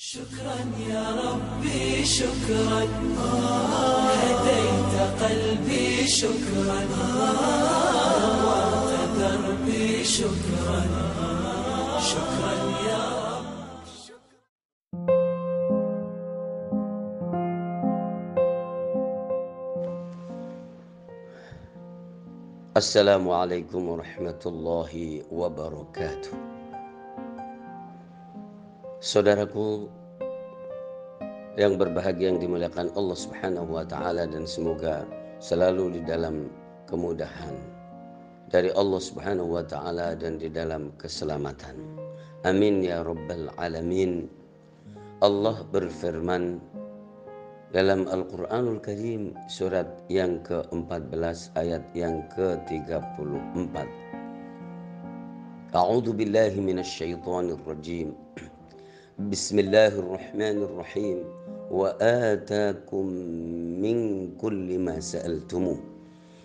شكرا يا ربي شكرا. هديت قلبي شكرا. نورت دربي شكرا. شكرا يا رب. Assalamualaikum warahmatullahi wabarakatuh. Saudaraku yang berbahagia yang dimuliakan Allah Subhanahu wa taala dan semoga selalu di dalam kemudahan dari Allah Subhanahu wa taala dan di dalam keselamatan. Amin ya rabbal alamin. Allah berfirman dalam Al-Quranul Karim surat yang ke-14 ayat yang ke-34. A'udhu billahi minasyaitonir rajim. Bismillahirrahmanirrahim. Wa atakum min kulli ma sa'altumuh.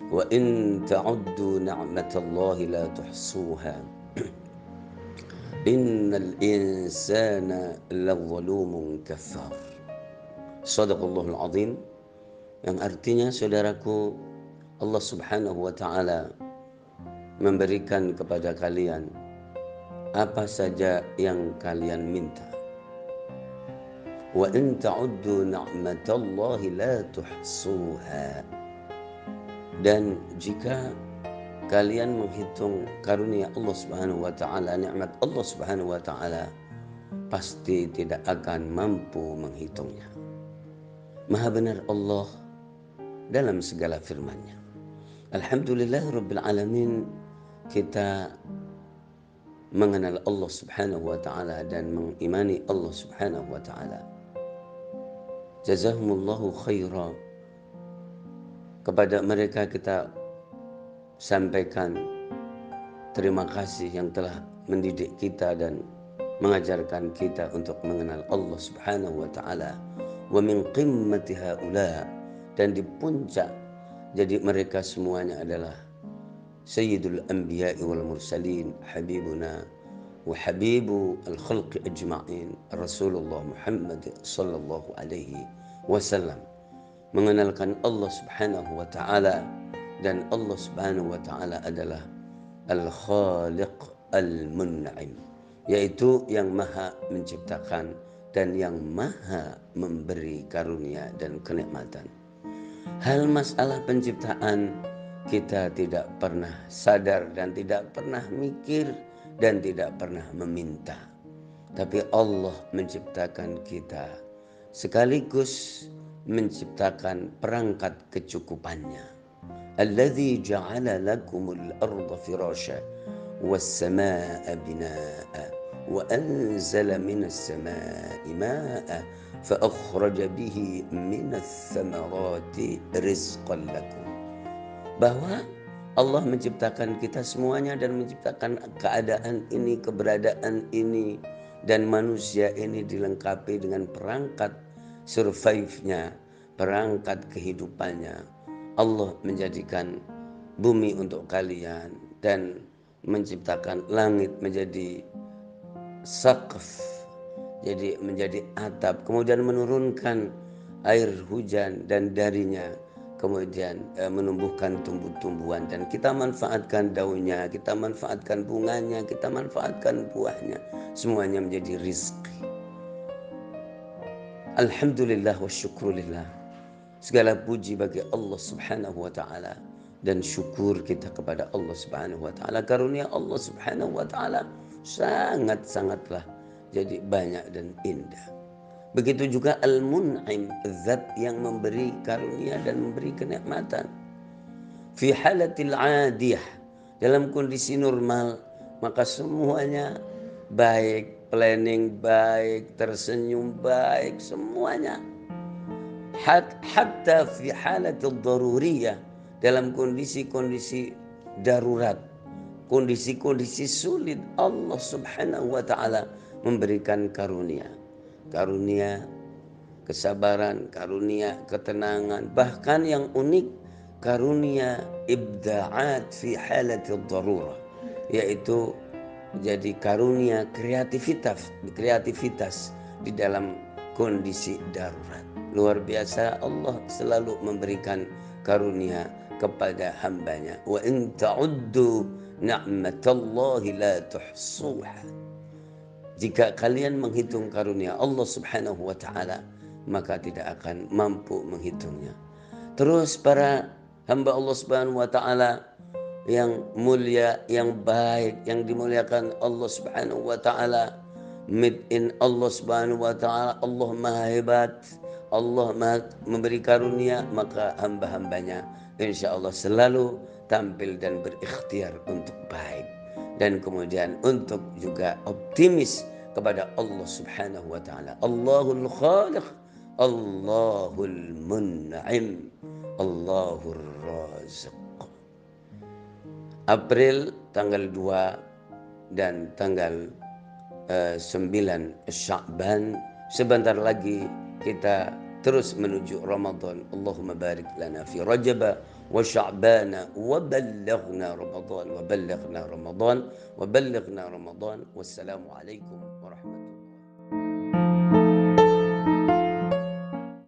Wa in ta'uddu ni'matallahi la tuhsuha. Innal insana lazalumun kafar. Sadaqallahul azim yang artinya saudaraku Allah Subhanahu wa taala memberikan kepada kalian apa saja yang kalian minta. Wa in ta'uddu ni'matallahi. Dan jika kalian menghitung karunia Allah Subhanahu wa taala, nikmat Allah Subhanahu wa taala pasti tidak akan mampu menghitungnya. Maha benar Allah dalam segala firman-Nya. Alhamdulillah Rabbil Alamin kita mengenal Allah Subhanahu wa taala dan mengimani Allah Subhanahu wa taala. Jazahumullahu khaira kepada mereka kita sampaikan terima kasih yang telah mendidik kita dan mengajarkan kita untuk mengenal Allah Subhanahu wa taala. Wa min qimmati haula dan di puncak jadi mereka semuanya adalah sayyidul anbiya wal mursalin habibuna wa habibu al khalq ajma'in Rasulullah Muhammad sallallahu alaihi wasallam mengenalkan Allah Subhanahu wa taala dan Allah Subhanahu wa taala adalah al khaliq al mun'im yaitu yang maha menciptakan dan yang maha memberi karunia dan kenikmatan. Hal masalah penciptaan kita tidak pernah sadar dan tidak pernah mikir dan tidak pernah meminta. Tapi Allah menciptakan kita sekaligus menciptakan perangkat kecukupannya. Alladhi ja'ala lakumul arda firasha was samaa'a binaa'a wa anzala minas samaa'i maa'a fa akhraja bihi minas samarati rizqan lakum. Bahwa Allah menciptakan kita semuanya dan menciptakan keadaan ini, keberadaan ini, dan manusia ini dilengkapi dengan perangkat survive-nya, perangkat kehidupannya. Allah menjadikan bumi untuk kalian dan menciptakan langit menjadi saqf jadi menjadi atap kemudian menurunkan air hujan dan darinya kemudian e, menumbuhkan tumbuh-tumbuhan dan kita manfaatkan daunnya kita manfaatkan bunganya kita manfaatkan buahnya semuanya menjadi rizki Alhamdulillah wa syukrulillah segala puji bagi Allah subhanahu wa ta'ala dan syukur kita kepada Allah subhanahu wa ta'ala karunia Allah subhanahu wa ta'ala sangat-sangatlah jadi banyak dan indah. Begitu juga Al-Mun'im, zat yang memberi karunia dan memberi kenikmatan. Fi halatil adiyah, dalam kondisi normal, maka semuanya baik, planning baik, tersenyum baik, semuanya. Hatta fi halatil daruriyah, dalam kondisi-kondisi darurat, kondisi-kondisi sulit Allah Subhanahu wa taala memberikan karunia. Karunia kesabaran, karunia ketenangan, bahkan yang unik karunia ibda'at fi halatil darurah yaitu jadi karunia kreativitas kreativitas di dalam kondisi darurat. Luar biasa Allah selalu memberikan karunia kepada hambanya. Wa in ta'uddu ni'matallahi la tuhsuha. Jika kalian menghitung karunia Allah Subhanahu wa taala, maka tidak akan mampu menghitungnya. Terus para hamba Allah Subhanahu wa taala yang mulia, yang baik, yang dimuliakan Allah Subhanahu wa taala, mid in Allah Subhanahu wa taala, Allah Maha hebat, Allah Maha memberi karunia, maka hamba-hambanya insya Allah selalu tampil dan berikhtiar untuk baik dan kemudian untuk juga optimis kepada Allah Subhanahu wa taala. Allahul Khaliq, Allahul Mun'im, Allahur Raziq. April tanggal 2 dan tanggal uh, 9 Sya'ban sebentar lagi kita terus menuju Ramadan. Allahumma barik lana fi Rajab wa Sya'ban wa ballaghna Ramadan wa ballaghna Ramadan wa ballaghna Ramadan. Wassalamu alaikum warahmatullahi